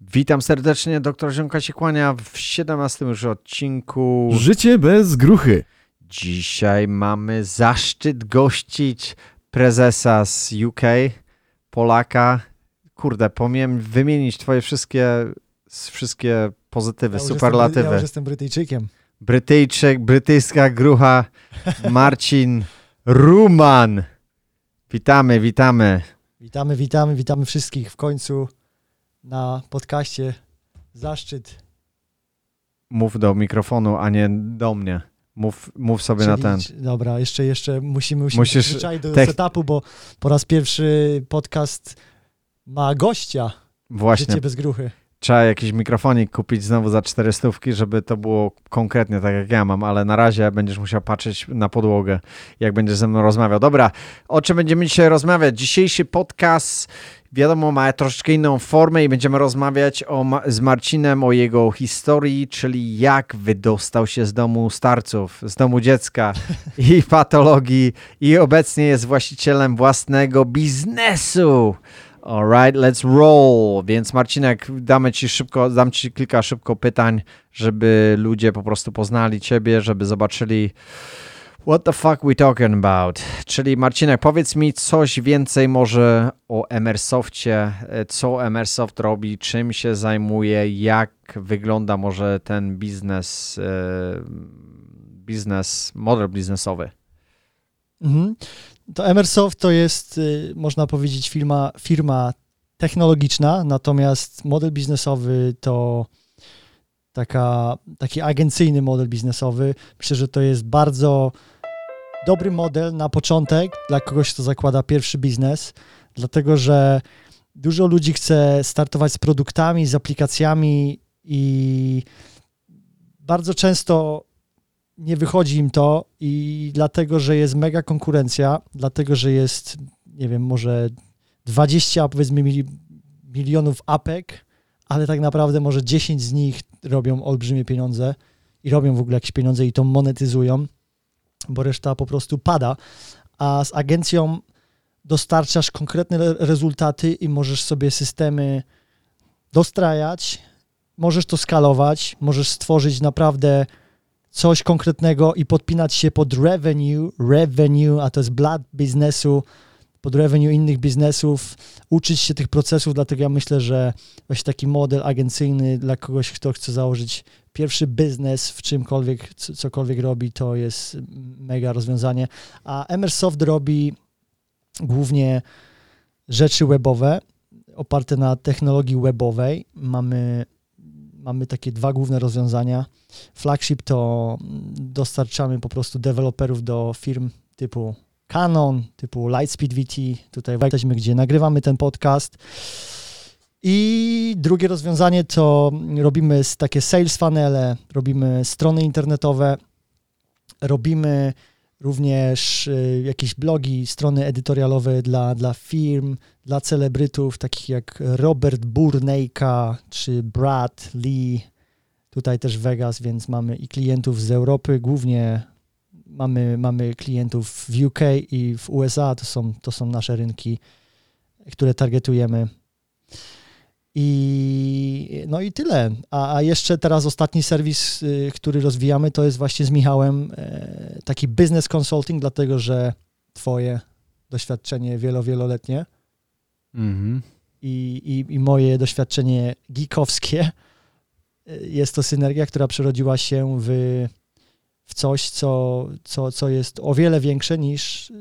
Witam serdecznie, doktor Ziomka się kłania w 17 już odcinku. Życie bez gruchy. Dzisiaj mamy zaszczyt gościć prezesa z UK, Polaka. Kurde, pomiem wymienić twoje wszystkie, wszystkie pozytywy, Ja superlatywy. Jestem, ja już jestem Brytyjczykiem. Brytyjczyk, brytyjska grucha, Marcin Ruman. Witamy, witamy. Witamy, witamy, witamy wszystkich w końcu na podcaście. Zaszczyt. Mów do mikrofonu, a nie do mnie. Mów, mów sobie na ten. Czyli- Dobra, jeszcze, jeszcze musimy, musimy Musisz przyzwyczaić do tech- setupu, bo po raz pierwszy podcast ma gościa. Właśnie, Życie bez gruchy. trzeba jakiś mikrofonik kupić znowu za 400, żeby to było konkretnie tak jak ja mam, ale na razie będziesz musiał patrzeć na podłogę, jak będziesz ze mną rozmawiał. Dobra, o czym będziemy dzisiaj rozmawiać? Dzisiejszy podcast, wiadomo, ma troszeczkę inną formę i będziemy rozmawiać o, z Marcinem o jego historii, czyli jak wydostał się z domu starców, z domu dziecka i patologii i obecnie jest właścicielem własnego biznesu. Alright, let's roll. Więc Marcinek, damy ci szybko, dam ci kilka szybko pytań, żeby ludzie po prostu poznali ciebie, żeby zobaczyli what the fuck we talking about. Czyli Marcinek, powiedz mi coś więcej może o Emersoftie, e, co Emersoft robi, czym się zajmuje, jak wygląda może ten biznes, e, biznes, model biznesowy. Mhm. To Emersoft to jest, y, można powiedzieć, firma, firma technologiczna, natomiast model biznesowy to taka, taki agencyjny model biznesowy. Myślę, że to jest bardzo dobry model na początek dla kogoś, kto zakłada pierwszy biznes, dlatego że dużo ludzi chce startować z produktami, z aplikacjami i bardzo często nie wychodzi im to i dlatego, że jest mega konkurencja, dlatego, że jest, nie wiem, może 20 powiedzmy mili- milionów apek, ale tak naprawdę może 10 z nich robią olbrzymie pieniądze i robią w ogóle jakieś pieniądze i to monetyzują, bo reszta po prostu pada, a z agencją dostarczasz konkretne re- rezultaty i możesz sobie systemy dostrajać, możesz to skalować, możesz stworzyć naprawdę coś konkretnego i podpinać się pod revenue, revenue, a to jest blat biznesu, pod revenue innych biznesów, uczyć się tych procesów, dlatego ja myślę, że właśnie taki model agencyjny dla kogoś, kto chce założyć pierwszy biznes w czymkolwiek, co- cokolwiek robi, to jest mega rozwiązanie. A Emersoft robi głównie rzeczy webowe, oparte na technologii webowej. Mamy, mamy takie dwa główne rozwiązania. Flagship to dostarczamy po prostu deweloperów do firm typu Canon, typu Lightspeed VT. Tutaj jesteśmy, gdzie nagrywamy ten podcast. I drugie rozwiązanie to robimy takie sales funnele, robimy strony internetowe, robimy również y, jakieś blogi, strony edytorialowe dla, dla firm, dla celebrytów, takich jak Robert Burnejka czy Brad Lee, tutaj też Vegas, więc mamy i klientów z Europy, głównie mamy, mamy klientów w UK i w USA, to są, to są nasze rynki, które targetujemy. I no i tyle. A, a jeszcze teraz ostatni serwis, y, który rozwijamy, to jest właśnie z Michałem e, taki business consulting, dlatego że twoje doświadczenie wielo, wieloletnie Mhm. i, i, i moje doświadczenie geekowskie. y, Jest to synergia, która przerodziła się w, w coś, co, co, co jest o wiele większe niż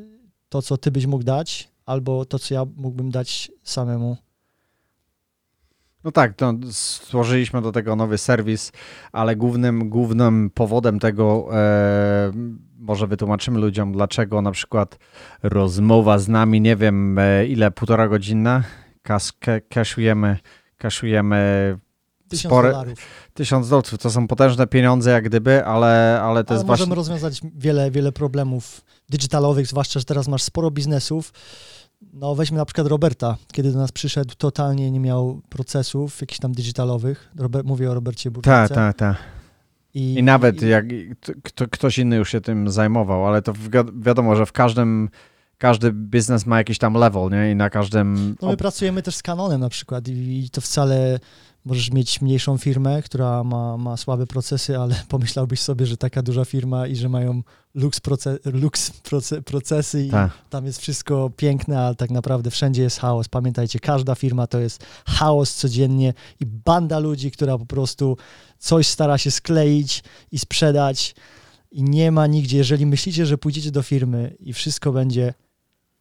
to, co ty byś mógł dać, albo to, co ja mógłbym dać samemu. No tak, to stworzyliśmy do tego nowy serwis, ale głównym, głównym powodem tego, e, może wytłumaczymy ludziom, dlaczego na przykład rozmowa z nami, nie wiem e, ile, półtora godzinna, kas, kaszujemy, kaszujemy Tysiąc spore, dolarów. tysiąc dolców, to są potężne pieniądze jak gdyby, ale, ale to Ale jest możemy właśnie... rozwiązać wiele, wiele problemów digitalowych, zwłaszcza, że teraz masz sporo biznesów. No weźmy na przykład Roberta, kiedy do nas przyszedł, totalnie nie miał procesów jakichś tam digitalowych. Robert, mówię o Robercie Burczyce. Tak, tak, tak. I, I nawet i- jak kto, ktoś inny już się tym zajmował, ale to wi- wiadomo, że w każdym każdy biznes ma jakiś tam level, nie? I na każdym... No my pracujemy też z Canonem na przykład i, to wcale możesz mieć mniejszą firmę, która ma, ma słabe procesy, ale pomyślałbyś sobie, że taka duża firma i że mają luks, proce, luks proce, procesy i Tak. tam jest wszystko piękne, ale tak naprawdę wszędzie jest chaos. Pamiętajcie, każda firma to jest chaos codziennie i banda ludzi, która po prostu coś stara się skleić i sprzedać i nie ma nigdzie, jeżeli myślicie, że pójdziecie do firmy i wszystko będzie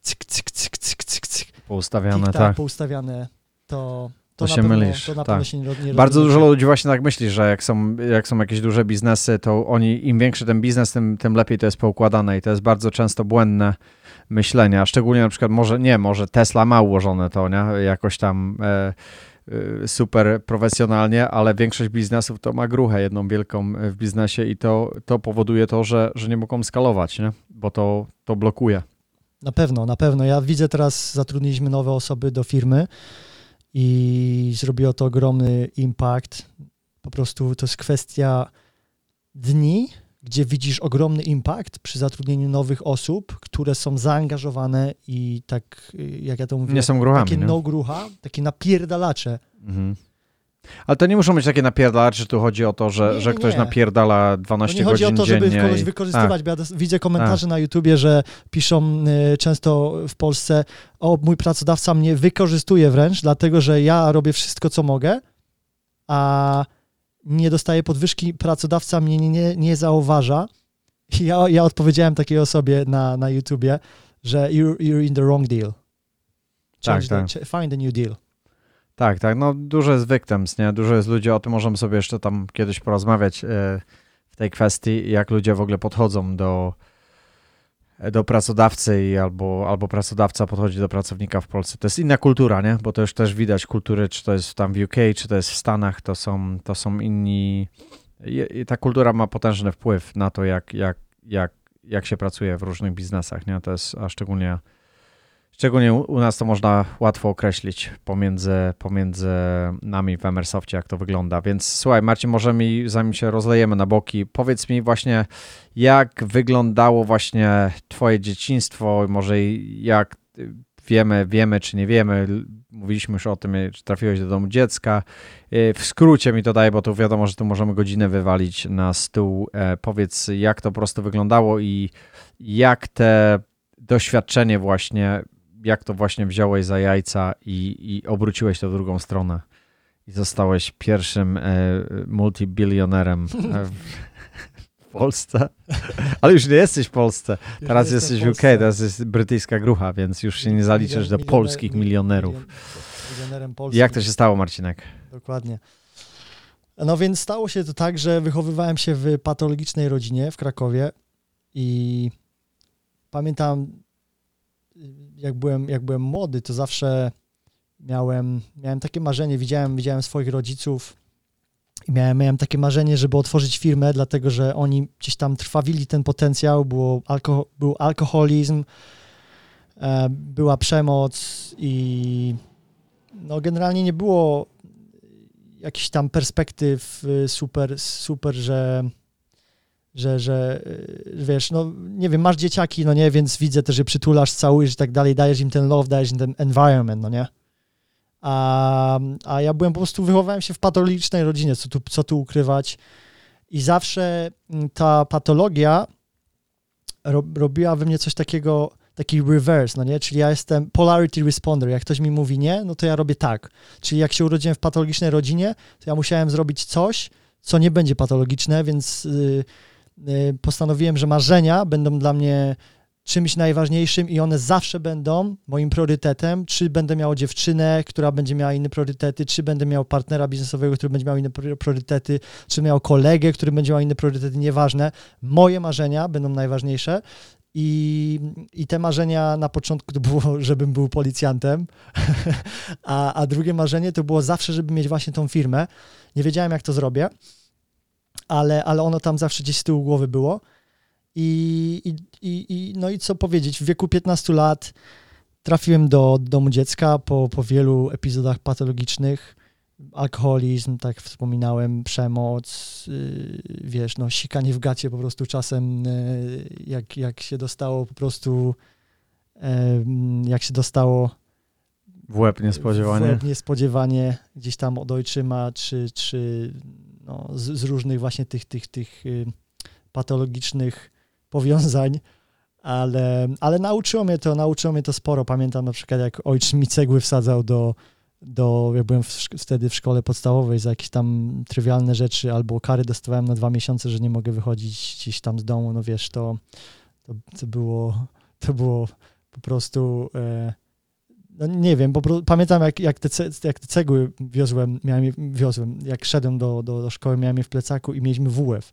cyk, cyk, cyk, cyk, cyk, cyk, Poustawiane, tak. poustawiane, to, to, To się pewno, mylisz, To na tak. się nie, nie Bardzo dużo ludzi właśnie tak myśli, że jak są, jak są jakieś duże biznesy, to oni, im większy ten biznes, tym, tym lepiej to jest poukładane i to jest bardzo często błędne myślenie, a szczególnie na przykład może, nie, może Tesla ma ułożone to, nie, jakoś tam e, e, super profesjonalnie, ale większość biznesów to ma gruchę jedną wielką e, w biznesie i to, to powoduje to, że, że nie mogą skalować, nie, bo to, to blokuje. Na pewno, na pewno. Ja widzę teraz, zatrudniliśmy nowe osoby do firmy i zrobiło to ogromny impact. Po prostu to jest kwestia dni, gdzie widzisz ogromny impact przy zatrudnieniu nowych osób, które są zaangażowane i tak, y, jak ja to mówię, Nie są gruchami, takie nie? no grucha, takie napierdalacze. Mhm. Ale to nie muszą być takie napierdalacze, że tu chodzi o to, że, Nie, że ktoś nie. napierdala To 12 nie chodzi o godzin to, żeby dziennie kogoś wykorzystywać, bo ja widzę komentarze na YouTubie, że piszą y, często w Polsce, o mój pracodawca mnie wykorzystuje wręcz, dlatego że ja robię wszystko, co mogę, a nie dostaję podwyżki, pracodawca mnie nie, nie, nie zauważa. I ja, ja odpowiedziałem takiej osobie na, na YouTubie, że you're, you're in the wrong deal. Change Tak, the, Find a new deal. Tak, tak, no dużo jest victims, nie? Dużo jest ludzi, o tym możemy sobie jeszcze tam kiedyś porozmawiać e, w tej kwestii, jak ludzie w ogóle podchodzą do, do pracodawcy i albo, albo pracodawca podchodzi do pracownika w Polsce. To jest inna kultura, nie? Bo to już też widać kultury, czy to jest tam w UK, czy to jest w Stanach, to są, to są inni... i- i Ta kultura ma potężny wpływ na to, jak, jak, jak, jak się pracuje w różnych biznesach, nie? To jest, a szczególnie Szczególnie u nas to można łatwo określić pomiędzy, pomiędzy nami w Emersoftie, jak to wygląda. Więc słuchaj, Marcin, może mi, zanim się rozlejemy na boki, powiedz mi właśnie, jak wyglądało właśnie twoje dzieciństwo, może jak y, wiemy, wiemy czy nie wiemy, mówiliśmy już o tym, czy trafiłeś do domu dziecka. Y, W skrócie mi to daje, bo tu wiadomo, że tu możemy godzinę wywalić na stół. E, Powiedz, jak to po prostu wyglądało i jak te doświadczenie właśnie, jak to właśnie wziąłeś za jajca i, i obróciłeś to w drugą stronę i zostałeś pierwszym e, multibilionerem e, w, Polsce. Ale już nie jesteś w Polsce. Już Teraz jesteś w UK, teraz jest brytyjska grucha, więc już się nie zaliczysz do polskich milion- milionerów. milion- Milionerem. Jak to się stało, Marcinek? Dokładnie. No więc stało się to tak, że wychowywałem się w patologicznej rodzinie w Krakowie i pamiętam, jak byłem, jak byłem młody, to zawsze miałem, miałem takie marzenie, widziałem, widziałem swoich rodziców i miałem, miałem takie marzenie, żeby otworzyć firmę, dlatego że oni gdzieś tam trwawili ten potencjał, było alko, był alkoholizm, e, była przemoc i no generalnie nie było jakichś tam perspektyw y, super, super, że, że, że y, wiesz, no nie wiem, masz dzieciaki, no nie, więc widzę też, że przytulasz, całujesz i tak dalej, dajesz im ten love, dajesz im ten environment, no nie? A, a ja byłem po prostu, wychowałem się w patologicznej rodzinie, co tu, co tu ukrywać. I zawsze mm, ta patologia ro, robiła we mnie coś takiego, taki reverse, no nie? Czyli ja jestem polarity responder. Jak ktoś mi mówi nie, no to ja robię tak. Czyli jak się urodziłem w patologicznej rodzinie, to ja musiałem zrobić coś, co nie będzie patologiczne, więc y, y, postanowiłem, że marzenia będą dla mnie czymś najważniejszym i one zawsze będą moim priorytetem. Czy będę miał dziewczynę, która będzie miała inne priorytety, czy będę miał partnera biznesowego, który będzie miał inne pri- priorytety, czy miał kolegę, który będzie miał inne priorytety, nieważne. Moje marzenia będą najważniejsze. I, I te marzenia na początku to było, żebym był policjantem, a, a drugie marzenie to było zawsze, żeby mieć właśnie tą firmę. Nie wiedziałem, jak to zrobię, ale, ale ono tam zawsze gdzieś z tyłu głowy było. I, i, i, no i co powiedzieć, w wieku 15 lat trafiłem do domu dziecka po, po wielu epizodach patologicznych. Alkoholizm, tak wspominałem, przemoc, yy, wiesz, no sikanie w gacie po prostu czasem, yy, jak, jak się dostało po prostu, yy, jak się dostało W łeb niespodziewanie. W łeb niespodziewanie gdzieś tam od ojczyma, czy, czy no, z, z różnych właśnie tych, tych, tych y, patologicznych powiązań, ale, ale nauczyło mnie to, nauczyło mnie to sporo. Pamiętam na przykład, jak ojczym mi cegły wsadzał do, do jak byłem w, wtedy w szkole podstawowej za jakieś tam trywialne rzeczy, albo kary dostawałem na dwa miesiące, że nie mogę wychodzić gdzieś tam z domu, no wiesz, to, to, to było, to było po prostu... E, no nie wiem, bo pamiętam jak, jak, te, jak te cegły wiozłem, miałem je, wiozłem, jak szedłem do, do, do szkoły, miałem je w plecaku i mieliśmy WF.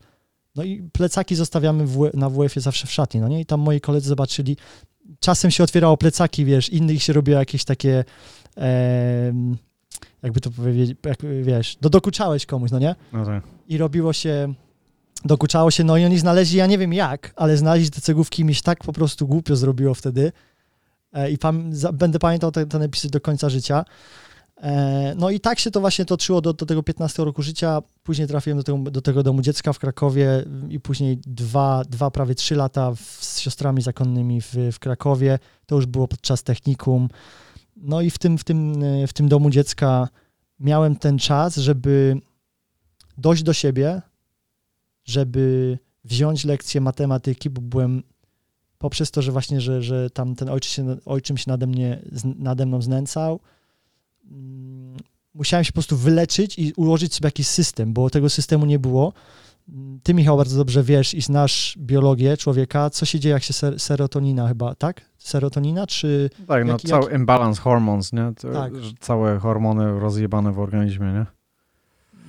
No i plecaki zostawiamy w, na WF-ie zawsze w szatni, no nie? I tam moi koledzy zobaczyli, czasem się otwierało plecaki, wiesz, innych się robiło jakieś takie, e, jakby to powiedzieć, jak, wiesz, do, dokuczałeś komuś, no nie? No tak. I robiło się, dokuczało się, no i oni znaleźli, ja nie wiem jak, ale znaleźli te cegłówki, mi się tak po prostu głupio zrobiło wtedy, E, i pam będę pamiętał ten, ten epizod do końca życia. E, no i tak się to właśnie toczyło do, do tego 15 roku życia. Później trafiłem do tego, do tego domu dziecka w Krakowie i później dwa, dwa prawie trzy lata w, z siostrami zakonnymi w, w Krakowie. To już było podczas technikum. No i w tym, w, tym, w tym domu dziecka miałem ten czas, żeby dojść do siebie, żeby wziąć lekcję matematyki, bo byłem poprzez to, że właśnie, że, że tam ten się, ojczym się nade, mnie, nade mną znęcał, mm, musiałem się po prostu wyleczyć i ułożyć sobie jakiś system, bo tego systemu nie było. Ty, Michał, bardzo dobrze wiesz i znasz biologię człowieka, co się dzieje, jak się ser serotonina chyba, tak? Serotonina, czy... Tak, no cały jak... imbalance hormones, nie? To, tak. Całe hormony rozjebane w organizmie, nie?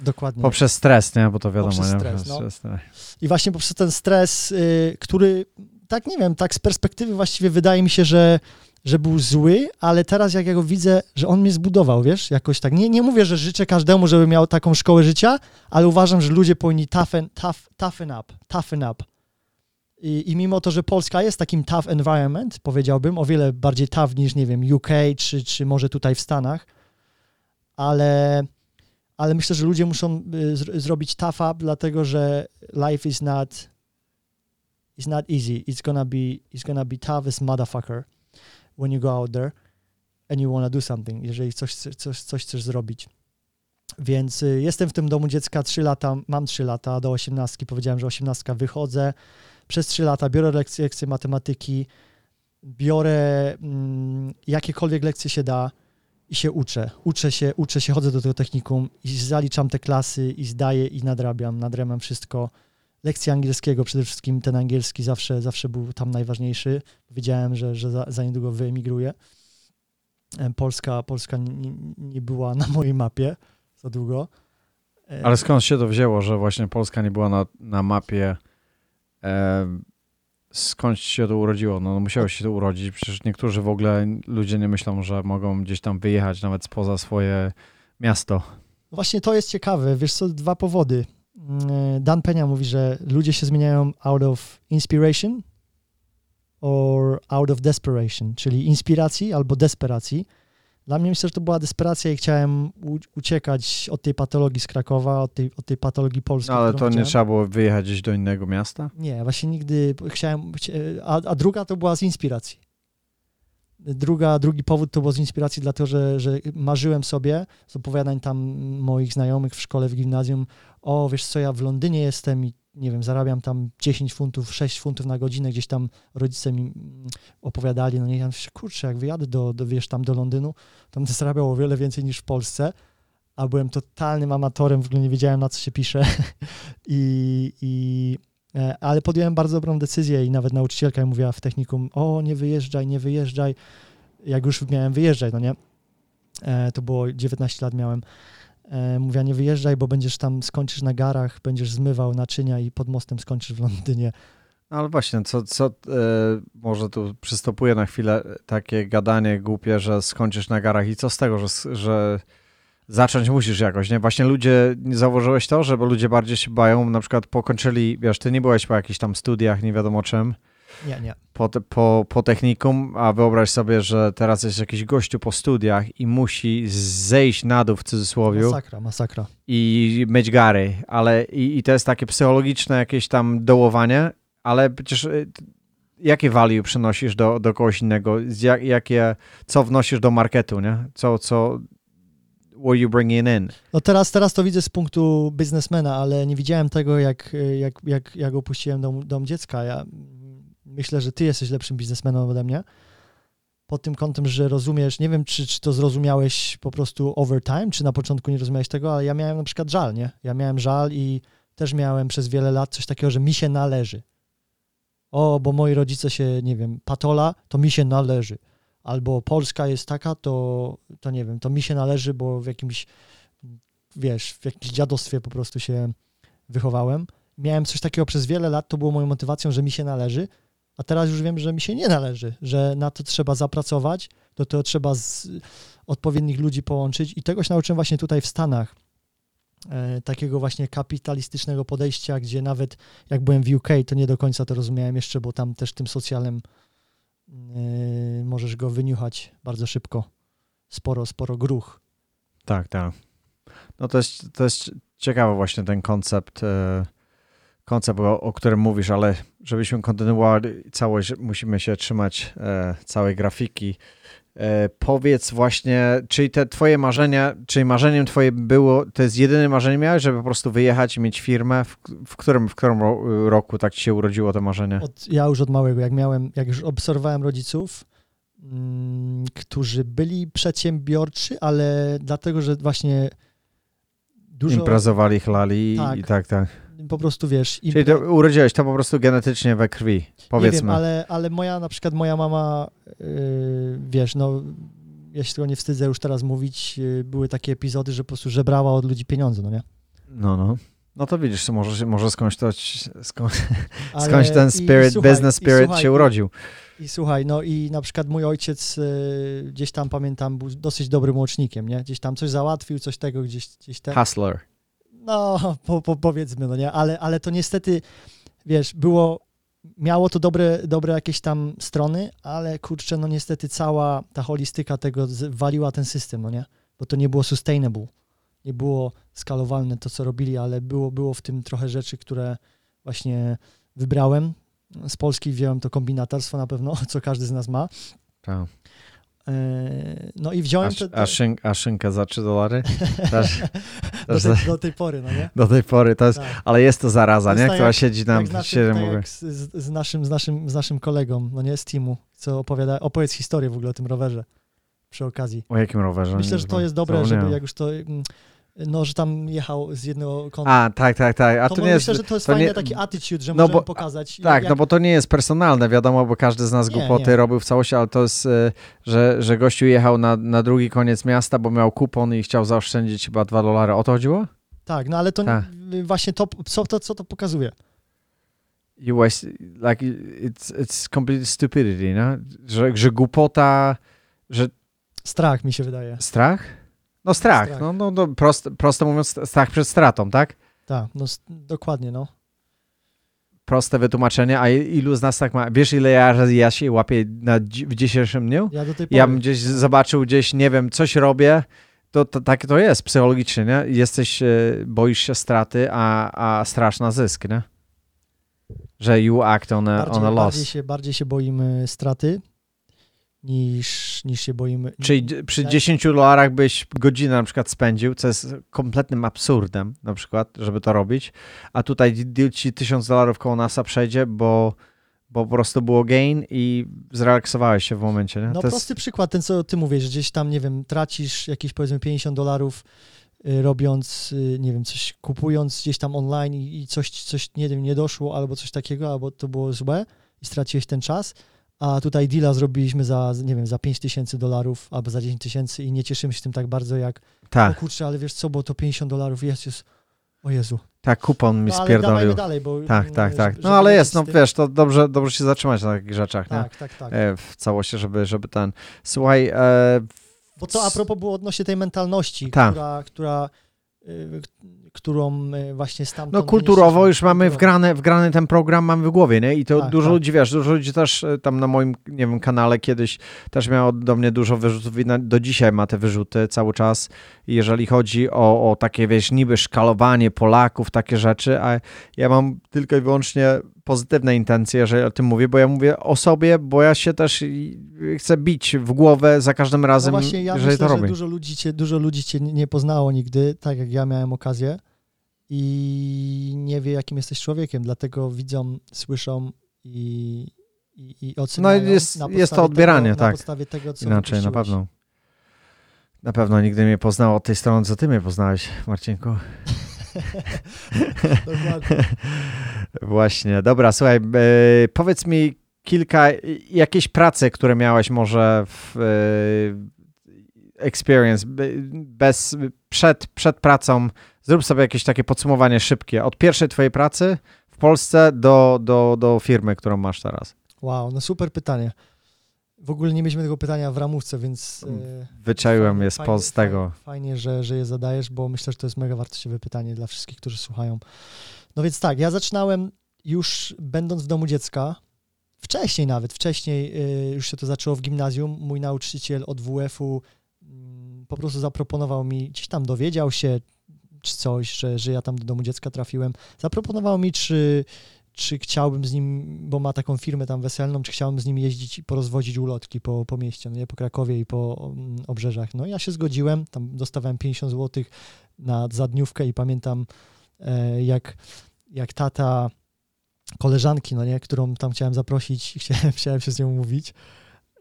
Dokładnie. Poprzez stres, nie? Bo to wiadomo, poprzez nie? Stres, poprzez no. stres. I właśnie poprzez ten stres, y, który tak nie wiem, tak z perspektywy właściwie wydaje mi się, że, że był zły, ale teraz jak ja go widzę, że on mnie zbudował, wiesz, jakoś tak. Nie, nie mówię, że życzę każdemu, żeby miał taką szkołę życia, ale uważam, że ludzie powinni toughen, tough, toughen up, toughen up. I, I mimo to, że Polska jest takim tough environment, powiedziałbym, o wiele bardziej tough niż, nie wiem, UK czy, czy może tutaj w Stanach, ale, ale myślę, że ludzie muszą y, zrobić tough up, dlatego że life is not it's not easy. It's gonna be it's gonna be tough as motherfucker when you go out there and you wanna do something, jeżeli coś, coś, coś chcesz zrobić. Więc y, jestem w tym domu dziecka 3 lata, mam 3 lata, do 18 powiedziałem, że 18 wychodzę. Przez 3 lata biorę lekcje, lekcje matematyki, biorę mm, jakiekolwiek lekcje się da i się uczę. Uczę się, uczę się, chodzę do tego technikum i zaliczam te klasy i zdaję i nadrabiam, nadrabiam wszystko lekcje angielskiego, przede wszystkim ten angielski zawsze, zawsze był tam najważniejszy. Wiedziałem, że, że za, za niedługo wyemigruję. Polska, Polska nie, nie była na mojej mapie za długo. Ale skąd się to wzięło, że właśnie Polska nie była na, na mapie? E, skąd się to urodziło? No, no musiało się to urodzić. Przecież niektórzy w ogóle ludzie nie myślą, że mogą gdzieś tam wyjechać nawet spoza swoje miasto. Właśnie to jest ciekawe. Wiesz co, dwa powody. Mm, Dan Penia mówi, że ludzie się zmieniają out of inspiration or out of desperation, czyli inspiracji albo desperacji. Dla mnie myślę, że to była desperacja i chciałem uciekać od tej patologii z Krakowa, od tej, od tej patologii polskiej. No, ale to chciałem. nie trzeba było wyjechać gdzieś do innego miasta? Nie, właśnie nigdy chciałem, a, a druga to była z inspiracji. Druga, drugi powód to było z inspiracji, dlatego że, że marzyłem sobie z opowiadań tam moich znajomych w szkole, w gimnazjum, o wiesz co, ja w Londynie jestem i nie wiem, zarabiam tam 10 funtów, 6 funtów na godzinę, gdzieś tam rodzice mi opowiadali, no nie, ja myślę, kurczę, jak wyjadę do, do, wiesz, tam do Londynu, tam zarabiał o wiele więcej niż w Polsce, a byłem totalnym amatorem, w ogóle nie wiedziałem, na co się pisze. I, i ale podjąłem bardzo dobrą decyzję i nawet nauczycielka mówiła w technikum, o nie wyjeżdżaj, nie wyjeżdżaj, jak już miałem wyjeżdżać, no nie, e, to było 19 lat miałem, E, mówiła, nie wyjeżdżaj, bo będziesz tam, skończysz na garach, będziesz zmywał naczynia i pod mostem skończysz w Londynie. No ale właśnie, co, co e, może tu przystopuje na chwilę takie gadanie głupie, że skończysz na garach i co z tego, że, że zacząć musisz jakoś, nie? Właśnie ludzie, nie zauważyłeś to, że bo ludzie bardziej się bają, na przykład pokończyli, wiesz, ty nie byłeś po jakichś tam studiach, nie wiadomo czym, nie, nie. Po, po, po technikum, a wyobraź sobie, że teraz jest jakiś gościu po studiach i musi zejść na dół w cudzysłowie. Masakra, masakra. I mieć gary, ale i, i to jest takie psychologiczne jakieś tam dołowanie, ale przecież y, jakie value przynosisz do, do kogoś innego, jak, jakie, co wnosisz do marketu, nie? Co, co, what you bringing in? No teraz, teraz to widzę z punktu biznesmena, ale nie widziałem tego, jak, jak, jak, jak opuściłem dom, dom dziecka. Ja myślę, że ty jesteś lepszym biznesmenem ode mnie. Pod tym kątem, że rozumiesz, nie wiem, czy, czy to zrozumiałeś po prostu over time, czy na początku nie rozumiałeś tego, ale ja miałem na przykład żal, nie? Ja miałem żal i też miałem przez wiele lat coś takiego, że mi się należy. O, bo moi rodzice się, nie wiem, patola, to mi się należy. Albo Polska jest taka, to, to nie wiem, to mi się należy, bo w jakimś, wiesz, w jakimś dziadostwie po prostu się wychowałem. Miałem coś takiego przez wiele lat, to było moją motywacją, że mi się należy, a teraz już wiem, że mi się nie należy, że na to trzeba zapracować, do tego trzeba z odpowiednich ludzi połączyć i tego się nauczyłem właśnie tutaj w Stanach. E, takiego właśnie kapitalistycznego podejścia, gdzie nawet jak byłem w UK, to nie do końca to rozumiałem jeszcze, bo tam też tym socjalnym e, możesz go wyniuchać bardzo szybko. Sporo, sporo gruch. Tak, tak. No to jest, to jest ciekawy właśnie ten koncept, e, koncept, o, o którym mówisz, ale żebyśmy kontynuowali całość, musimy się trzymać e, całej grafiki. E, powiedz właśnie, czyli te twoje marzenia, czyli marzeniem twoje było, to jest jedyne marzenie miałeś, żeby po prostu wyjechać i mieć firmę? W, w którym, w którym roku tak ci się urodziło to marzenie? Od, ja już od małego, jak miałem, jak już obserwowałem rodziców, mm, którzy byli przedsiębiorczy, ale dlatego, że właśnie dużo... Imprezowali, chlali tak. i tak, tak po prostu wiesz. Czyli to urodziłeś to po prostu genetycznie we krwi, powiedzmy. Nie wiem, ale, ale moja, na przykład moja mama, yy, wiesz, no ja się tego nie wstydzę już teraz mówić, yy, były takie epizody, że po prostu żebrała od ludzi pieniądze, no nie? No, no. No to widzisz, może, może skądś, to, skądś, skądś ten spirit, i, i słuchaj, business spirit słuchaj, się urodził. I, słuchaj, no i na przykład mój ojciec y, gdzieś tam, pamiętam, był dosyć dobrym łącznikiem, nie? Gdzieś tam coś załatwił, coś tego, gdzieś, gdzieś tam. Hustler. No, po, po, powiedzmy, no nie, ale, ale to niestety, wiesz, było, miało to dobre, dobre jakieś tam strony, ale kurczę, no niestety cała ta holistyka tego waliła ten system, no nie, bo to nie było sustainable, nie było skalowalne to, co robili, ale było, było w tym trochę rzeczy, które właśnie wybrałem. Z Polski wziąłem to kombinatorstwo na pewno, co każdy z nas ma. Tak. E, no i wziąłem... A, te, a, szyn, a szynka za 3 dolary? Też, do, tej, do, tej, pory, no nie? Do tej pory, to jest, tak. ale jest to zaraza, nie? Która jak, siedzi nam w tak z, z, naszym, z, naszym, z naszym kolegą, no nie, z teamu, co opowiada, opowiedz historię w ogóle o tym rowerze przy okazji. O jakim rowerze? Myślę, że to jest dobre, żeby jak już to mm, no, że tam jechał z jednego kąta. A, tak, tak, tak. A to, to nie myślę, jest, że to jest to fajny nie, taki attitude, że no możemy bo, pokazać. Tak, jak... no bo to nie jest personalne, wiadomo, bo każdy z nas nie, głupoty nie. robił w całości, ale to jest, e, że, że gościu jechał na, na drugi koniec miasta, bo miał kupon i chciał zaoszczędzić chyba dwa dolary. O to chodziło? Tak, no ale to tak. właśnie to, co to, co to pokazuje? You waste, like, it's, it's complete stupidity, no? Że, że głupota, że... Strach mi się wydaje. Strach? No strach, strach. No, no, no prost, prosto mówiąc strach przed stratą, tak? Tak, no dokładnie, no. Proste wytłumaczenie, a ilu z nas tak ma? Wiesz, ile ja, ja się łapię na, w dzisiejszym dniu? Ja do tej pory. Ja bym gdzieś zobaczył, gdzieś, nie wiem, coś robię, to, to tak to jest psychologicznie, nie? Jesteś, e, boisz się straty, a, a strasz na zysk, nie? Że you act on a, bardziej, on a loss. Bardziej się, bardziej się boimy straty, niż, niż się boimy. Czyli przy 10 dolarach byś godzinę na przykład spędził, co jest kompletnym absurdem na przykład, żeby to robić, a tutaj deal ci 1000 dolarów koło NASA przejdzie, bo, bo po prostu było gain i zrelaksowałeś się w momencie. Nie? No to prosty jest... przykład, ten co ty mówisz, że gdzieś tam, nie wiem, tracisz jakieś powiedzmy 50 dolarów y, robiąc, y, nie wiem, coś kupując gdzieś tam online i, i coś, coś, nie wiem, nie doszło albo coś takiego, albo to było złe i straciłeś ten czas, a tutaj deala zrobiliśmy za, nie wiem, za 5 tysięcy dolarów albo za 10 tysięcy i nie cieszymy się tym tak bardzo jak, tak. o kurczę, ale wiesz co, bo to 50 dolarów jest, jest, o Jezu. Tak, kupon mi no, spierdolił. dalej, bo... Tak, tak, tak. No ale jest, no wiesz, to dobrze, dobrze się zatrzymać na takich rzeczach, tak, nie? Tak, tak, e, w całości, żeby, żeby ten... Słuchaj... E... Bo to a propos było odnośnie tej mentalności, tak. która, która y, którą e, właśnie stamtąd... No kulturowo już mamy wgrane, wgrany ten program, mamy w głowie, nie? I to tak, dużo tak. ludzi, wiesz, dużo ludzi też e, tam na moim, nie wiem, kanale kiedyś też miało do mnie dużo wyrzutów i do dzisiaj ma te wyrzuty cały czas, jeżeli chodzi o, o takie, wiesz, niby szkalowanie Polaków, takie rzeczy, a ja mam tylko i wyłącznie pozytywne intencje, jeżeli o tym mówię, bo ja mówię o sobie, bo ja się też chcę bić w głowę za każdym No razem, właśnie, ja jeżeli myślę, to że robię. dużo ludzi, cię, dużo ludzi cię nie poznało nigdy, tak jak ja miałem okazję i nie wie, jakim jesteś człowiekiem, dlatego widzą, słyszą i, i, i oceniają. No jest- jest to odbieranie, tego, tak. Na podstawie tego, co Inaczej, na pewno. Na pewno nigdy mnie poznał od tej strony, co ty mnie poznałeś, Marcinku. Dokładnie. Właśnie, dobra, słuchaj, e, powiedz mi kilka, jakieś prace, które miałeś może w e, experience, be- bez, przed, przed pracą, zrób sobie jakieś takie podsumowanie szybkie, od pierwszej twojej pracy w Polsce do, do, do firmy, którą masz teraz. Wow, no super pytanie. W ogóle nie mieliśmy tego pytania w ramówce, więc... e, Wyczaiłem je fajnie- z tego. Fajnie, że, że je zadajesz, bo myślę, że to jest mega wartościowe pytanie dla wszystkich, którzy słuchają. No więc tak, ja zaczynałem już będąc w domu dziecka, wcześniej nawet, wcześniej y, już się to zaczęło w gimnazjum. Mój nauczyciel od WF-u mm, po prostu zaproponował mi, gdzieś tam dowiedział się czy coś, że, że ja tam do domu dziecka trafiłem. Zaproponował mi, czy, czy chciałbym z nim, bo ma taką firmę tam weselną, czy chciałbym z nim jeździć i porozwozić ulotki po, po mieście, no nie, po Krakowie i po mm, obrzeżach. No ja się zgodziłem, tam dostawałem 50 zł na za dniówkę i pamiętam e, jak, jak tata koleżanki, no nie, którą tam chciałem zaprosić chciałem, chciałem się z nią mówić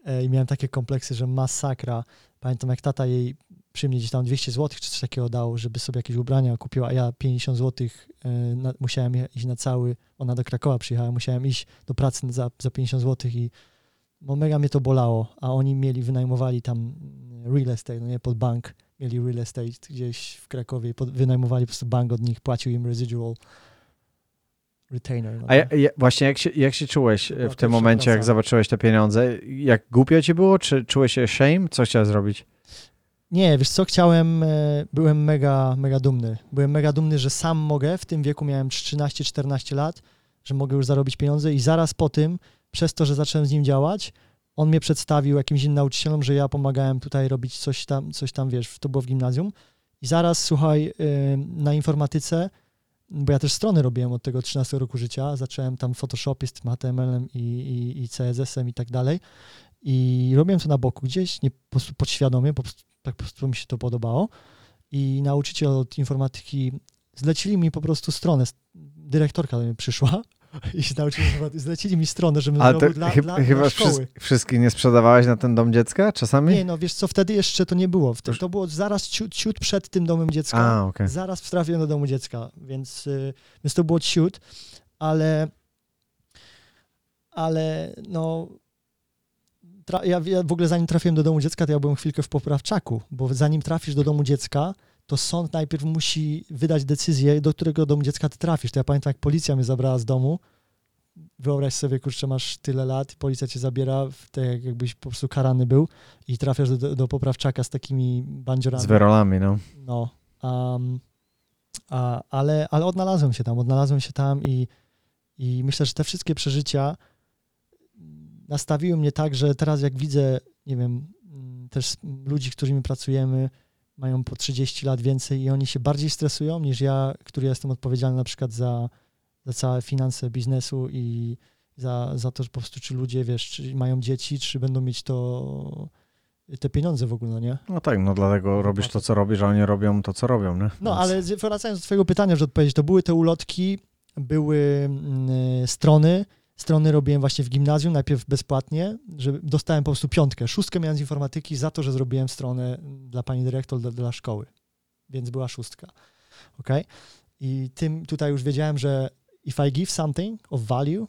e, i miałem takie kompleksy, że masakra. Pamiętam jak tata jej przy mnie gdzieś tam 200 zł czy coś takiego dał, żeby sobie jakieś ubrania kupiła, a ja 50 zł e, na, musiałem iść na cały, ona do Krakowa przyjechała, musiałem iść do pracy za, za 50 zł i no mega mnie to bolało, a oni mieli, wynajmowali tam mm, real estate, no nie, pod bank, mieli real estate gdzieś w Krakowie, pod, wynajmowali po prostu bank od nich, płacił im residual retainer. No A ja, ja, właśnie jak się, jak się czułeś e, w tym pierwsza momencie, jak zobaczyłeś te pieniądze? Jak głupio ci było, czy czułeś się shame? Co chciałeś zrobić? Nie, wiesz co, chciałem, e, byłem mega, mega dumny. Byłem mega dumny, że sam mogę, w tym wieku miałem 13-14 lat, że mogę już zarobić pieniądze i zaraz po tym, przez to, że zacząłem z nim działać, on mnie przedstawił jakimś innym nauczycielom, że ja pomagałem tutaj robić coś tam, coś tam, wiesz, to było w gimnazjum. I zaraz, słuchaj, y, na informatyce, bo ja też strony robiłem od tego 13 roku życia, zacząłem tam Photoshopie z tym HTML-em i, i, i CSS-em i tak dalej. I robiłem to na boku gdzieś, nie po prostu podświadomie, po prostu, tak po prostu mi się to podobało. I nauczyciel od informatyki zlecili mi po prostu stronę. Dyrektorka do mnie przyszła i się nauczyli, zlecili mi stronę, żebym Ale zrobił dla, chyba, dla, chyba dla szkoły. wszystkich nie sprzedawałeś na ten dom dziecka czasami? Nie, no wiesz co, wtedy jeszcze to nie było. Wtedy to było zaraz ciut, ciut przed tym domem dziecka. A, okej. Zaraz trafiłem do domu dziecka, więc, y, więc to było ciut, ale ale no ja, ja w ogóle zanim trafiłem do domu dziecka, to ja byłem chwilkę w poprawczaku, bo zanim trafisz do domu dziecka, to sąd najpierw musi wydać decyzję, do którego domu dziecka ty trafisz. To ja pamiętam, jak policja mnie zabrała z domu. Wyobraź sobie, kurczę, masz tyle lat i policja cię zabiera, jak- jakbyś po prostu karany był i trafiasz do, do, poprawczaka z takimi bandziorami. Z wyrolami, no. No, um, a, ale, ale odnalazłem się tam, odnalazłem się tam i, i myślę, że te wszystkie przeżycia nastawiły mnie tak, że teraz jak widzę, nie wiem, mm, też ludzi, z którymi pracujemy, mają po 30 lat więcej i oni się bardziej stresują niż ja, który jestem odpowiedzialny na przykład za, za całe finanse biznesu i za, za to, że po prostu czy ludzie, wiesz, czy mają dzieci, czy będą mieć to, te pieniądze w ogóle, no nie? No tak, no dlatego robisz to, co robisz, a oni robią to, co robią, nie? No, Więc- ale wracając do twojego pytania, żeby odpowiedzieć, to były te ulotki, były mm, strony, strony robiłem właśnie w gimnazjum, najpierw bezpłatnie, że dostałem po prostu piątkę, szóstkę miałem z informatyki za to, że zrobiłem stronę dla pani dyrektor dla, dla szkoły, więc była szóstka, ok? I tym tutaj już wiedziałem, że if I give something of value,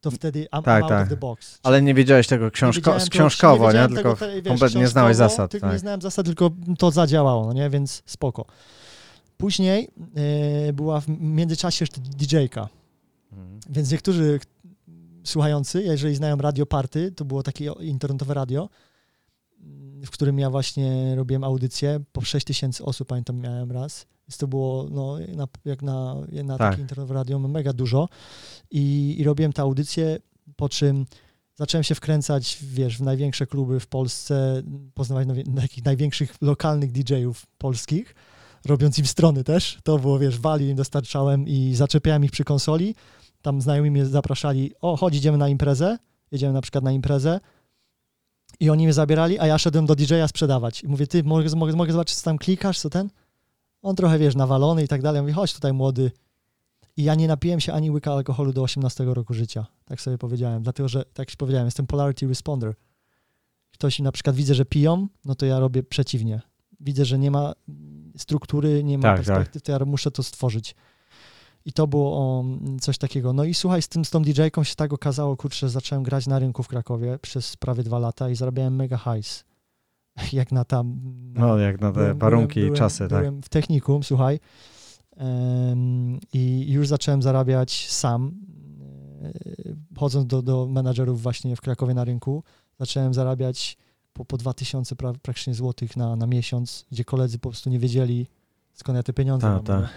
to wtedy I'm, Tak, I'm out tak. of the box. Ale nie wiedziałeś tego książko- to- książkowo, nie? Tylko tego, te- wiesz, kompletnie nie znałeś zasad. Tylko Tak. nie znałem zasad, tylko to zadziałało, no nie? Więc spoko. Później była w międzyczasie jeszcze DJ-ka, Mhm. więc niektórzy słuchający, jeżeli znają Radio Party, to było takie internetowe radio, w którym ja właśnie robiłem audycję, po 6 tysięcy osób, pamiętam, miałem raz. Więc to było, no, na, jak na, na Tak. takie internetowe radio, no, mega dużo. I, I robiłem tę audycję, po czym zacząłem się wkręcać, wiesz, w największe kluby w Polsce, poznawać nowie- takich największych lokalnych DJ-ów polskich, robiąc im strony też. To było, wiesz, value im dostarczałem i zaczepiałem ich przy konsoli tam znajomi mnie zapraszali, o chodź, idziemy na imprezę, jedziemy na przykład na imprezę i oni mnie zabierali, a ja szedłem do DJ-a sprzedawać. I mówię, ty, mogę, mogę, mogę zobaczyć, co tam klikasz, co ten? On trochę, wiesz, nawalony i tak dalej. Ja mówię, chodź tutaj młody. I ja nie napiłem się ani łyka alkoholu do 18 roku życia. Tak sobie powiedziałem. Dlatego, że, tak jak powiedziałem, jestem polarity responder. Ktoś na przykład widzę, że piją, no to ja robię przeciwnie. Widzę, że nie ma struktury, nie ma Tak, perspektyw, to ja muszę to stworzyć. I to było o, coś takiego. No i słuchaj, z, tym, z tą DJ-ką się tak okazało, kurczę, że zacząłem grać na rynku w Krakowie przez prawie dwa lata i zarabiałem mega hajs. Jak na tam... No, jak na te byłem- warunki byłem, i czasy, byłem, tak. Byłem w technikum, słuchaj, em, i już zacząłem zarabiać sam, e, chodząc do, do menadżerów właśnie w Krakowie na rynku. Zacząłem zarabiać po, po 2000 pra, praktycznie złotych na, na miesiąc, gdzie koledzy po prostu nie wiedzieli, skąd ja te pieniądze Ta, mam. ta.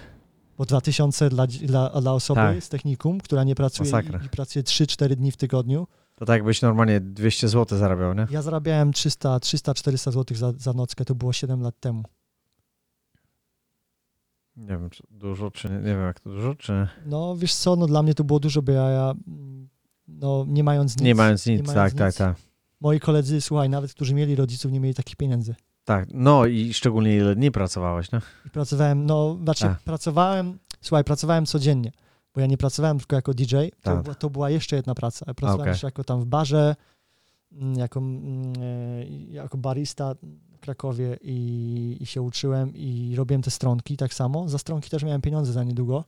Nie? Bo 2000 dla, dla, dla osoby Tak. z technikum, która nie pracuje i, i pracuje 3-4 dni w tygodniu. To tak jakbyś normalnie 200 zł zarabiał, nie? Ja zarabiałem 300-400 zł za, za nockę, to było 7 lat temu. Nie wiem, czy dużo, czy nie, nie wiem, jak to dużo, czy nie. No wiesz co, no dla mnie to było dużo, bo ja, ja no nie mając nic, Nie mając nic, mając tak, tak, nic. tak. moi koledzy, słuchaj, nawet którzy mieli rodziców, nie mieli takich pieniędzy. Tak, no i szczególnie ile dni pracowałeś, nie? I pracowałem, no znaczy Tak. pracowałem, słuchaj, pracowałem codziennie, bo ja nie pracowałem tylko jako DJ, to, Tak. była, to była jeszcze jedna praca. Ja pracowałem okej. jeszcze jako tam w barze, mm, jako, mm, e, jako barista w Krakowie i, i się uczyłem i robiłem te stronki tak samo. Za stronki też miałem pieniądze za niedługo,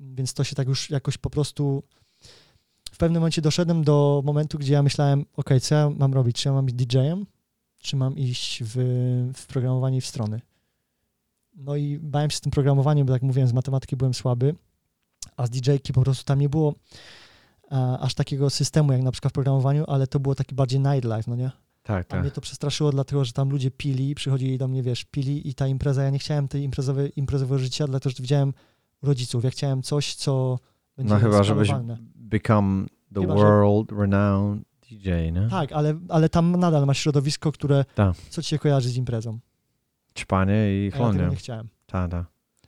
więc to się tak już jakoś po prostu... W pewnym momencie doszedłem do momentu, gdzie ja myślałem, ok, co ja mam robić? Czy ja mam być DJ-em, czy mam iść w, w programowanie i w strony? No i bałem się z tym programowaniem, bo tak jak mówiłem, z matematyki byłem słaby, a z DJ-ki po prostu tam nie było a, aż takiego systemu jak na przykład w programowaniu, ale to było taki bardziej nightlife, no nie? Tak, A mnie tak. to przestraszyło, dlatego że tam ludzie pili, przychodzili do mnie, wiesz, pili i ta impreza, ja nie chciałem tej imprezowej, imprezowego życia, dlatego że widziałem rodziców, ja chciałem coś, co będzie No chyba, żebyś become the Chyba, że- world renowned DJ, nie? Tak, ale, ale tam nadal masz środowisko, które, Tak. co ci się kojarzy z imprezą. Ćpanie i A ja nie chciałem. Tak, tak.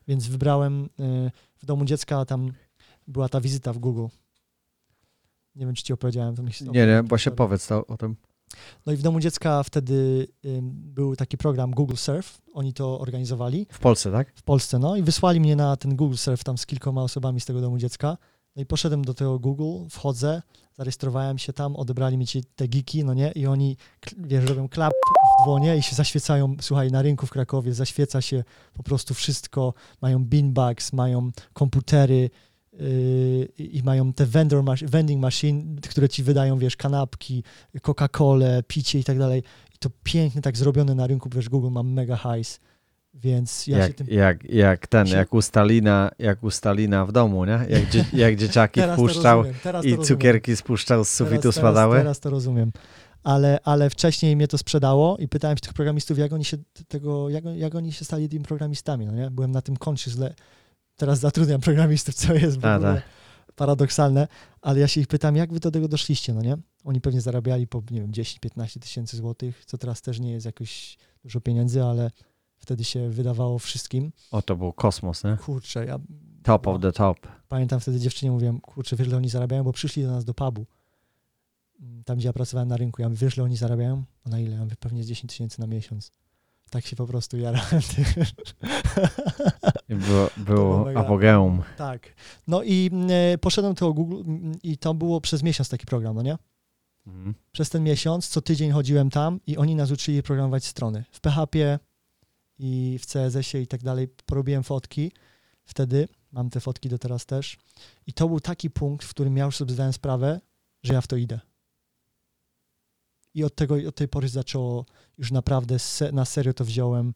Więc wybrałem y, w domu dziecka, tam była ta wizyta w Google. Nie wiem, czy ci opowiedziałem. To mi się Nie, nie, właśnie powiedz to, o tym. No i w domu dziecka wtedy ym, był taki program Google Surf. Oni to organizowali W Polsce, tak? w Polsce, no i wysłali mnie na ten Google Surf tam z kilkoma osobami z tego domu dziecka. No i poszedłem do tego Google, wchodzę, zarejestrowałem się tam, odebrali mi ci te geeki, no nie, i oni, wiesz, robią klap w dłonie i się zaświecają, słuchaj, na rynku w Krakowie zaświeca się po prostu wszystko, mają beanbags, mają komputery yy, i mają te vendor vending machine, które ci wydają, wiesz, kanapki, Coca-Colę, picie i tak dalej. I to pięknie tak zrobione na rynku, wiesz, Google ma mega hajs, więc ja się jak, tym jak, jak ten, się- jak u Stalina, jak u Stalina w domu, nie? Jak, dzie, jak dzieciaki wpuszczał i cukierki spuszczał z sufitu teraz, spadały. Teraz, teraz to rozumiem. Ale, ale wcześniej mnie to sprzedało i pytałem się tych programistów, jak oni się tego, jak, jak oni się stali tymi programistami, no nie? Byłem na tym koncie źle. Teraz zatrudniam programistów, co jest w A, ogóle tak. paradoksalne, ale ja się ich pytam, jak wy do tego doszliście, no nie? Oni pewnie zarabiali po, nie wiem, 10-15 tysięcy złotych, co teraz też nie jest jakoś dużo pieniędzy, ale wtedy się wydawało wszystkim. O, to był kosmos, nie? Kurczę, ja Top of the top. Pamiętam wtedy dziewczynie mówiłem, kurczę, wiesz, ile oni zarabiają, bo przyszli do nas do pubu. Mm, Tam, gdzie ja pracowałem na rynku. Ja mówię, wiesz, ile oni zarabiają? A na ile? Ja mówię, pewnie z 10 tysięcy na miesiąc. Tak się po prostu jarałem. Było, było mega- apogeum. tak. No i e, poszedłem do Google mm, i to było przez miesiąc taki program, no nie? Mhm. Przez ten miesiąc co tydzień chodziłem tam i oni nas uczyli programować strony. W PHP i w CSS-ie i tak dalej. Porobiłem fotki wtedy. Mam te fotki do teraz też. I to był taki punkt, w którym ja już sobie zdałem sprawę, że ja w to idę. I od, tego, od tej pory zaczęło już naprawdę se, na serio to wziąłem.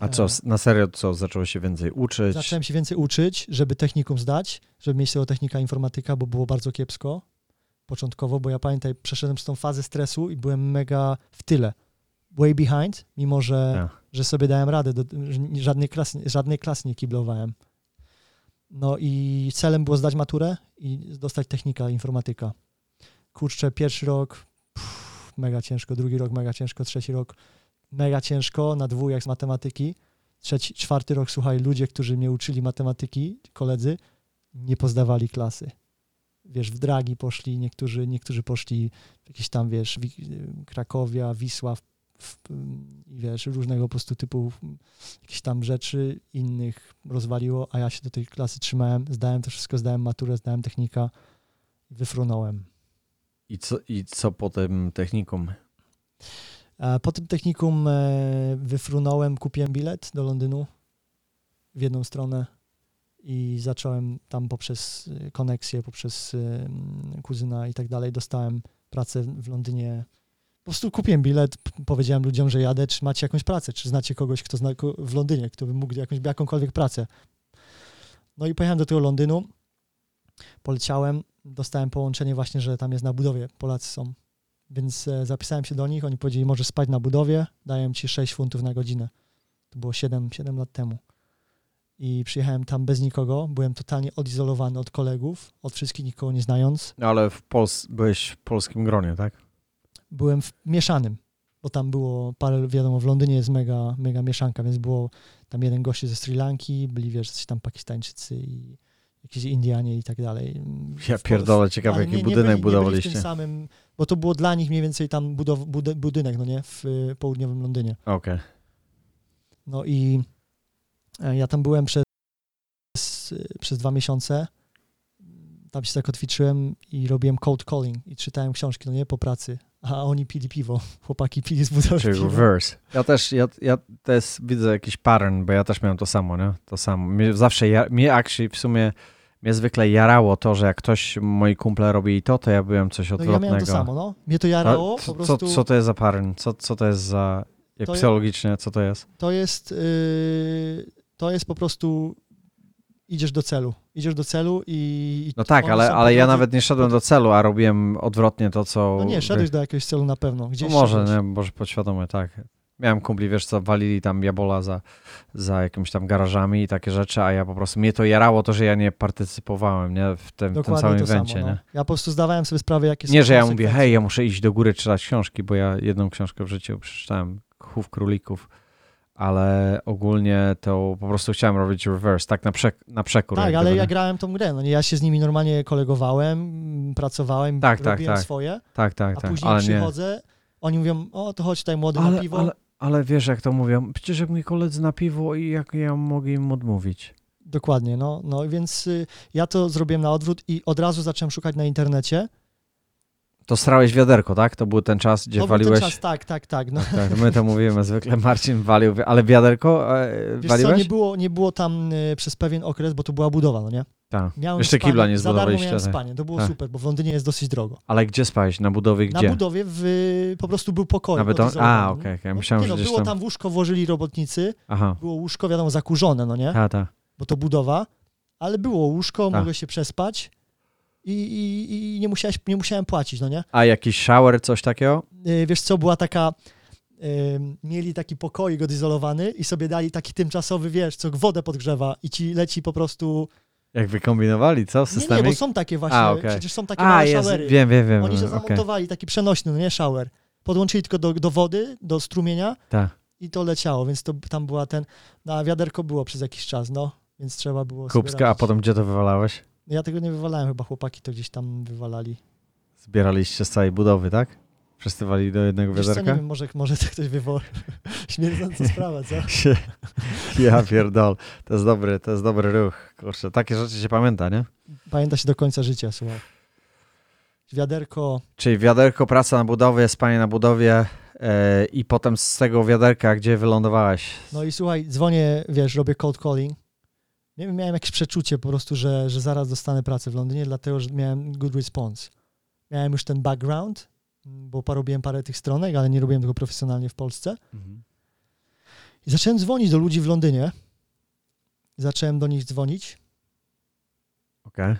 A co, s- na serio co, zaczęło się więcej uczyć? Zacząłem się więcej uczyć, żeby technikum zdać, żeby mieć tego technika informatyka, bo było bardzo kiepsko początkowo, bo ja pamiętaj, przeszedłem przez tą fazę stresu i byłem mega w tyle. Way behind, mimo że, że sobie dałem radę, do, żadnej, klas, żadnej klasy nie kiblowałem. No i celem było zdać maturę i dostać technika informatyka. Kurczę, pierwszy rok pff, mega ciężko, drugi rok mega ciężko, trzeci rok mega ciężko, na dwójach z matematyki. Trzeci, czwarty rok, słuchaj, ludzie, którzy mnie uczyli matematyki, koledzy, nie pozdawali klasy. Wiesz, w dragi poszli, niektórzy, niektórzy poszli w jakieś tam, wiesz, Wi- Krakowia, Wisła, wiesz, różnego po prostu typu jakieś tam rzeczy, innych rozwaliło, a ja się do tej klasy trzymałem, zdałem to wszystko, zdałem maturę, zdałem technika i wyfrunąłem. I co, I co po tym technikum? Po tym technikum e, wyfrunąłem, kupiłem bilet do Londynu w jedną stronę i zacząłem tam poprzez e, koneksję, poprzez e, mm, kuzyna i tak dalej, dostałem pracę w Londynie. Po prostu kupiłem bilet, powiedziałem ludziom, że jadę, czy macie jakąś pracę, czy znacie kogoś, kto zna w Londynie, kto by mógł jakąś, jakąkolwiek pracę. No i pojechałem do tego Londynu, poleciałem, dostałem połączenie właśnie, że tam jest na budowie, Polacy są. Więc e, zapisałem się do nich, oni powiedzieli, możesz spać na budowie, daję ci 6 funtów na godzinę. To było 7, 7 lat temu. I przyjechałem tam bez nikogo, byłem totalnie odizolowany od kolegów, od wszystkich, nikogo nie znając. Ale w Pols byłeś w polskim gronie, tak? Byłem w mieszanym, bo tam było parę, wiadomo, w Londynie jest mega, mega mieszanka, więc było tam jeden gość ze Sri Lanki, byli, wiesz, tam Pakistańczycy i jakieś Indianie i tak dalej. Ja pierdolę, ciekawe jaki nie- nie budynek byli, Nie budowaliście. tym samym, bo to było dla nich mniej więcej tam budow, budy, budynek, no nie, w y, południowym Londynie. Okej. No i e, ja tam byłem przez, przez dwa miesiące. Tam się zakotwiczyłem i robiłem cold calling i czytałem książki, no nie, po pracy. A oni pili piwo. Chłopaki pili z butelki Czyli piwa. reverse. Ja też, ja, ja też widzę jakiś pattern, bo ja też miałem to samo, nie? To samo. Mnie zawsze, ja, mnie actually w sumie, mnie zwykle jarało to, że jak ktoś, moi kumple robili to, to ja byłem coś No i ja odwrotnego. miałem to samo, no. Mnie to jarało, co, prostu co, co to jest za pattern? Co, co to jest za, jak To psychologicznie, co to jest? to jest yy, to jest po prostu idziesz do celu. Idziesz do celu i... No tak, ale, ale ja nawet nie szedłem do celu, a robiłem odwrotnie to, co... No nie, szedłeś do jakiegoś celu na pewno. Gdzieś No może, szedłeś. nie, może podświadomie, tak. Miałem kumpli, wiesz co, walili tam jabola za, za jakimiś tam garażami i takie rzeczy, a ja po prostu, mnie to jarało to, że ja nie partycypowałem, nie, w tym, tym Dokładnie to evencie, samo, no. nie. Ja po prostu zdawałem sobie sprawę, jakie są Nie, że ja mówię, hej, ja muszę iść do góry czytać książki, bo ja jedną książkę w życiu przeczytałem, Chów Królików, ale ogólnie to po prostu chciałem robić reverse, tak na, przek na przekór. Tak, ale gdyby, ja nie? grałem tą grę. No nie, ja się z nimi normalnie kolegowałem, pracowałem, Tak, tak, robiłem tak. swoje, Tak, tak, a tak, później ale nie. przychodzę, oni mówią, o to chodź tutaj młody na Ale, piwo. ale, ale wiesz, jak to mówią, przecież jak mi koledzy na piwo i jak ja mogę im odmówić. Dokładnie, no, no więc y, ja to zrobiłem na odwrót i od razu zacząłem szukać na internecie. To strałeś wiaderko, tak? To był ten czas, gdzie to waliłeś... był ten czas, tak, tak, tak. No. Tak, my to mówimy zwykle, Marcin walił, ale wiaderko e, Wiesz co, waliłeś? nie było, nie było tam y, przez pewien okres, bo to była budowa, no nie? Tak. Miałem Jeszcze spanie, kibla nie Za darmo zbudowaliście. miałem tak. spanie, to było Tak. super, bo w Londynie jest dosyć drogo. Ale gdzie spałeś? Na budowie Na gdzie? budowie w, po prostu był pokój Na beton? A, okej, okej. No, Myślałem, nie że no, było tam... tam w łóżko włożyli robotnicy, Aha, było łóżko, wiadomo, zakurzone, no nie? ta, ta. Bo to budowa, ale było łóżko, Tak. mogę się przespać i, i, i nie, musiałeś, nie musiałem płacić, no nie? A jakiś shower, coś takiego? Yy, Wiesz co, była taka, yy, mieli taki pokoik odizolowany i sobie dali taki tymczasowy, wiesz, co wodę podgrzewa i ci leci po prostu... Jak wykombinowali, co? Nie, nie, Systemik? bo są takie właśnie, A, okej. przecież są takie A, małe jest, showery. wiem, wiem, wiem. Oni się zamontowali, taki przenośny, no nie shower. Podłączyli tylko do, do wody, do strumienia Tak. i to leciało, więc to tam była ten, no a wiaderko było przez jakiś czas, no, więc trzeba było Kupska, a potem gdzie to wywalałeś? Ja tego nie wywalałem, chyba chłopaki to gdzieś tam wywalali. Zbieraliście z całej budowy, tak? Wszyscy wali do jednego Wiesz co, nie wiaderka? wiem, może, może to ktoś wywołał. Śmierdząca sprawa, co? Ja pierdol. To jest dobry, to jest dobry ruch. Kurczę, takie rzeczy się pamięta, nie? Pamięta się do końca życia, słuchaj. Wiaderko, Czyli wiaderko, praca na budowie, spanie na budowie e, i potem z tego wiaderka, gdzie wylądowałeś? no i słuchaj, dzwonię, wiesz, robię cold calling. Nie wiem, miałem jakieś przeczucie po prostu, że, że zaraz dostanę pracę w Londynie, dlatego, że miałem good response. Miałem już ten background, bo porobiłem parę tych stronek, ale nie robiłem tego profesjonalnie w Polsce. Mhm. I zacząłem dzwonić do ludzi w Londynie. Zacząłem do nich dzwonić. Okej.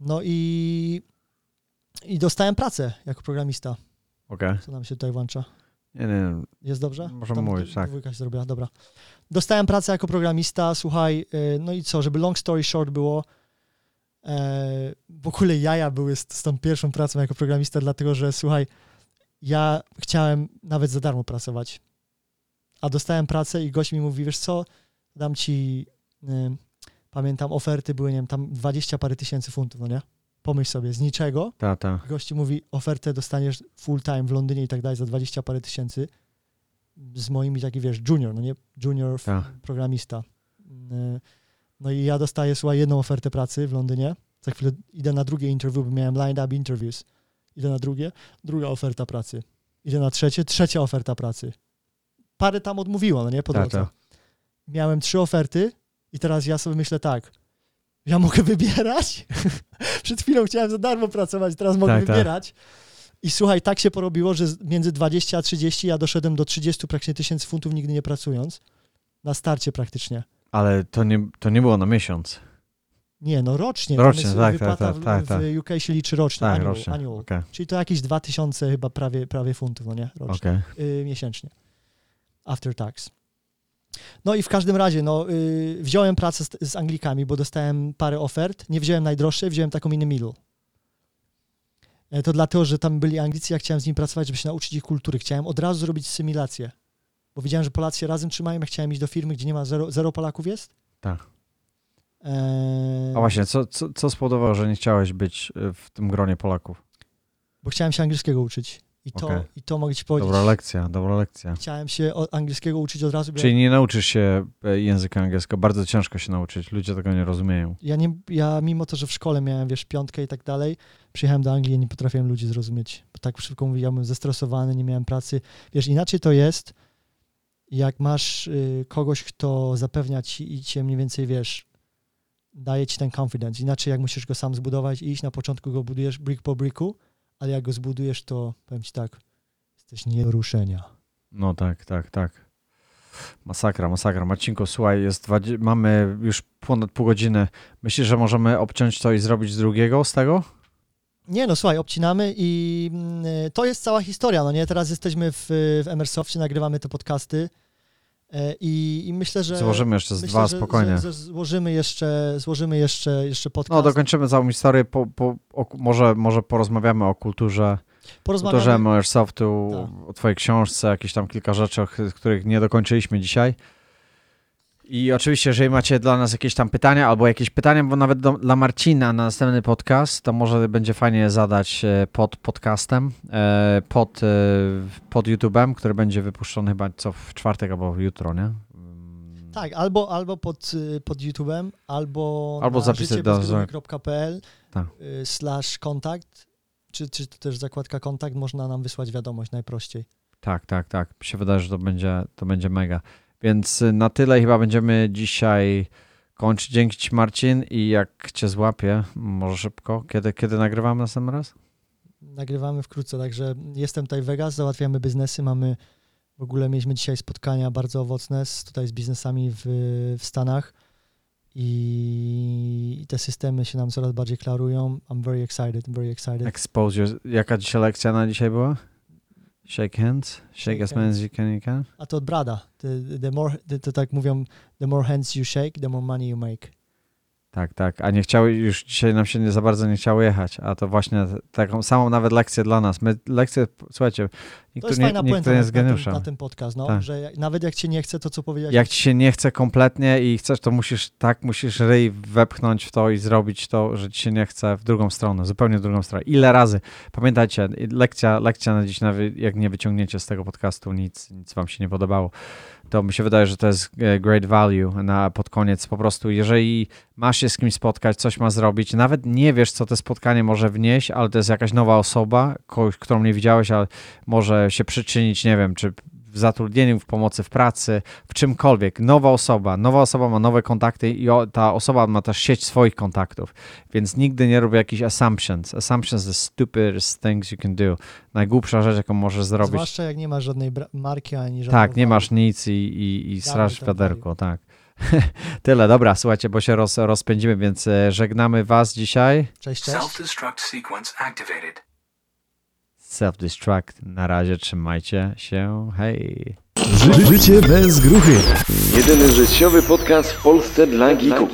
No i, i dostałem pracę jako programista. Okej. Co nam się tutaj włącza? Nie, nie, Jest dobrze? Możemy Tam mówić, tak. Dwójka się zrobiła, dobra. Dostałem pracę jako programista, słuchaj, y, no i co, żeby long story short było, e, w ogóle jaja były z, z tą pierwszą pracą jako programista, dlatego że słuchaj, ja chciałem nawet za darmo pracować, a dostałem pracę i gość mi mówi, wiesz co, dam ci y, Pamiętam, oferty były, nie wiem, tam 20 parę tysięcy funtów, no nie? Pomyśl sobie, z niczego. Ta, ta. Gości mówi, ofertę dostaniesz full time w Londynie i tak dalej za 20 parę tysięcy. Z moimi taki, wiesz, junior, no nie? Junior Tak. programista. Y, No i ja dostaję, słuchaj, jedną ofertę pracy w Londynie. Za chwilę idę na drugie interview, bo miałem lined up interviews. Idę na drugie, druga oferta pracy. Idę na trzecie, trzecia oferta pracy. Parę tam odmówiło, no nie? Po Ta, drodze. ta. Miałem trzy oferty i teraz ja sobie myślę tak, ja mogę wybierać? Przed chwilą chciałem za darmo pracować, teraz mogę Tak, tak. wybierać. I słuchaj, tak się porobiło, że między 20 a 30 ja doszedłem do 30 praktycznie tysięcy funtów nigdy nie pracując. Na starcie praktycznie. Ale to nie, to nie było na miesiąc. Nie, no rocznie. Rocznie, tak, tak, tak, w, tak. w UK się liczy rocznie, Tak, annual, rocznie. annual. Okej, Czyli to jakieś 2000 chyba prawie, prawie funtów, no nie? Rocznie. okej. y, miesięcznie. After tax. No i w każdym razie, no, y, wziąłem pracę z, z Anglikami, bo dostałem parę ofert. Nie wziąłem najdroższej, wziąłem taką in the middle. E, To dlatego, że tam byli Anglicy, ja chciałem z nimi pracować, żeby się nauczyć ich kultury. Chciałem od razu zrobić symulację. Bo widziałem, że Polacy się razem trzymają, ja chciałem iść do firmy, gdzie nie ma zero, zero Polaków jest. Tak. E, A właśnie, co, co, co spowodowało, że nie chciałeś być y, w tym gronie Polaków? Bo chciałem się angielskiego uczyć. I to, Okej. i to mogę ci powiedzieć. Dobra lekcja, dobra lekcja. Chciałem się angielskiego uczyć od razu. Czyli nie nauczysz się e, języka angielskiego, bardzo ciężko się nauczyć, ludzie tego nie rozumieją. ja, nie, ja mimo to, że w szkole miałem, wiesz, piątkę i tak dalej, przyjechałem do Anglii i nie potrafiłem ludzi zrozumieć. Bo tak szybko mówię, ja byłem zestresowany, nie miałem pracy. Wiesz, inaczej to jest, jak masz y, kogoś, kto zapewnia ci i cię mniej więcej, wiesz, daje ci ten confidence. Inaczej jak musisz go sam zbudować i iść, na początku go budujesz brick po bricku, ale jak go zbudujesz, to powiem ci tak, jesteś nie do ruszenia. No tak, tak, tak. Masakra, masakra. Marcinko, słuchaj, jest 20, mamy już ponad pół godziny. Myślisz, że możemy obciąć to i zrobić z drugiego z tego? Nie no, słuchaj, obcinamy i mm, to jest cała historia, no nie? Teraz jesteśmy w, w Emersoftie, nagrywamy te podcasty i, i myślę, że... Złożymy jeszcze z myślę, dwa spokojnie. Że, że złożymy jeszcze, złożymy jeszcze, jeszcze podcast. No, dokończymy całą historię. Po, po, o, może, może porozmawiamy o kulturze, kulturze Porozmawiamy. Airsoftu, Tak. o twojej książce, jakieś tam kilka rzeczy, których nie dokończyliśmy dzisiaj. I oczywiście, jeżeli macie dla nas jakieś tam pytania, albo jakieś pytania, bo nawet do, dla Marcina na następny podcast, to może będzie fajnie zadać e, pod podcastem, e, pod, e, pod YouTube'em, który będzie wypuszczony chyba co w czwartek albo jutro, nie? Mm, Tak, albo, albo pod, pod YouTube'em, albo, Albo na życiebezgrójek.pl Tak. slash kontakt, czy, czy to też zakładka kontakt, można nam wysłać wiadomość najprościej. Tak, tak, tak. Mi się wydaje, że to będzie, to będzie mega. Więc y, na tyle chyba będziemy dzisiaj kończyć. Dzięki Ci Marcin i jak Cię złapię, może szybko, kiedy, kiedy nagrywamy następny raz? Nagrywamy wkrótce, także jestem tutaj w Vegas, załatwiamy biznesy, mamy w ogóle mieliśmy dzisiaj spotkania bardzo owocne z, tutaj z biznesami w, w Stanach i te systemy się nam coraz bardziej klarują. I'm very excited, very excited. Expose your... Jaka dzisiaj lekcja na dzisiaj była? Shake hands? Shake, Shake as many as you can, you can? A to od Brada. The, the more, the, to tak mówią, the more hands you shake, the more money you make. Tak, tak. A nie chciały, już dzisiaj nam się nie za bardzo nie chciało jechać, a to właśnie taką samą nawet lekcję dla nas. My lekcje, słuchajcie, To jest nie, fajna nie na, jest na, geniuszem. na tym podcast, no, Tak. że nawet jak cię nie chce, to co powiedziałeś, Jak ci się nie chce kompletnie i chcesz, to musisz tak, musisz ryj wepchnąć w to i zrobić to, że ci się nie chce w drugą stronę, zupełnie w drugą stronę. Ile razy? Pamiętajcie, lekcja, lekcja na dziś, nawet jak nie wyciągniecie z tego podcastu nic, nic wam się nie podobało, to mi się wydaje, że to jest e, great value na pod koniec. Po prostu, jeżeli masz się z kimś spotkać, coś ma zrobić, nawet nie wiesz, co to spotkanie może wnieść, ale to jest jakaś nowa osoba, kogoś, którą nie widziałeś, ale może się przyczynić, nie wiem, czy w zatrudnieniu, w pomocy w pracy, w czymkolwiek. Nowa osoba, nowa osoba ma nowe kontakty i o, ta osoba ma też sieć swoich kontaktów, więc nigdy nie rób jakichś assumptions. Assumptions are the stupidest things you can do. Najgłupsza rzecz, jaką możesz zrobić. zwłaszcza jak nie masz żadnej marki ani żadnego Tak, nie masz nic i, i, i strasz ten wiaderko, tak. Tyle, dobra, słuchajcie, bo się roz, rozpędzimy, więc e, żegnamy was dzisiaj. Cześć, cześć. Self-destruct sequence activated. Self-destruct, na razie, trzymajcie się, hej. Ży- Życie bez gruchy. Jedyny życiowy podcast w Polsce dla geeków.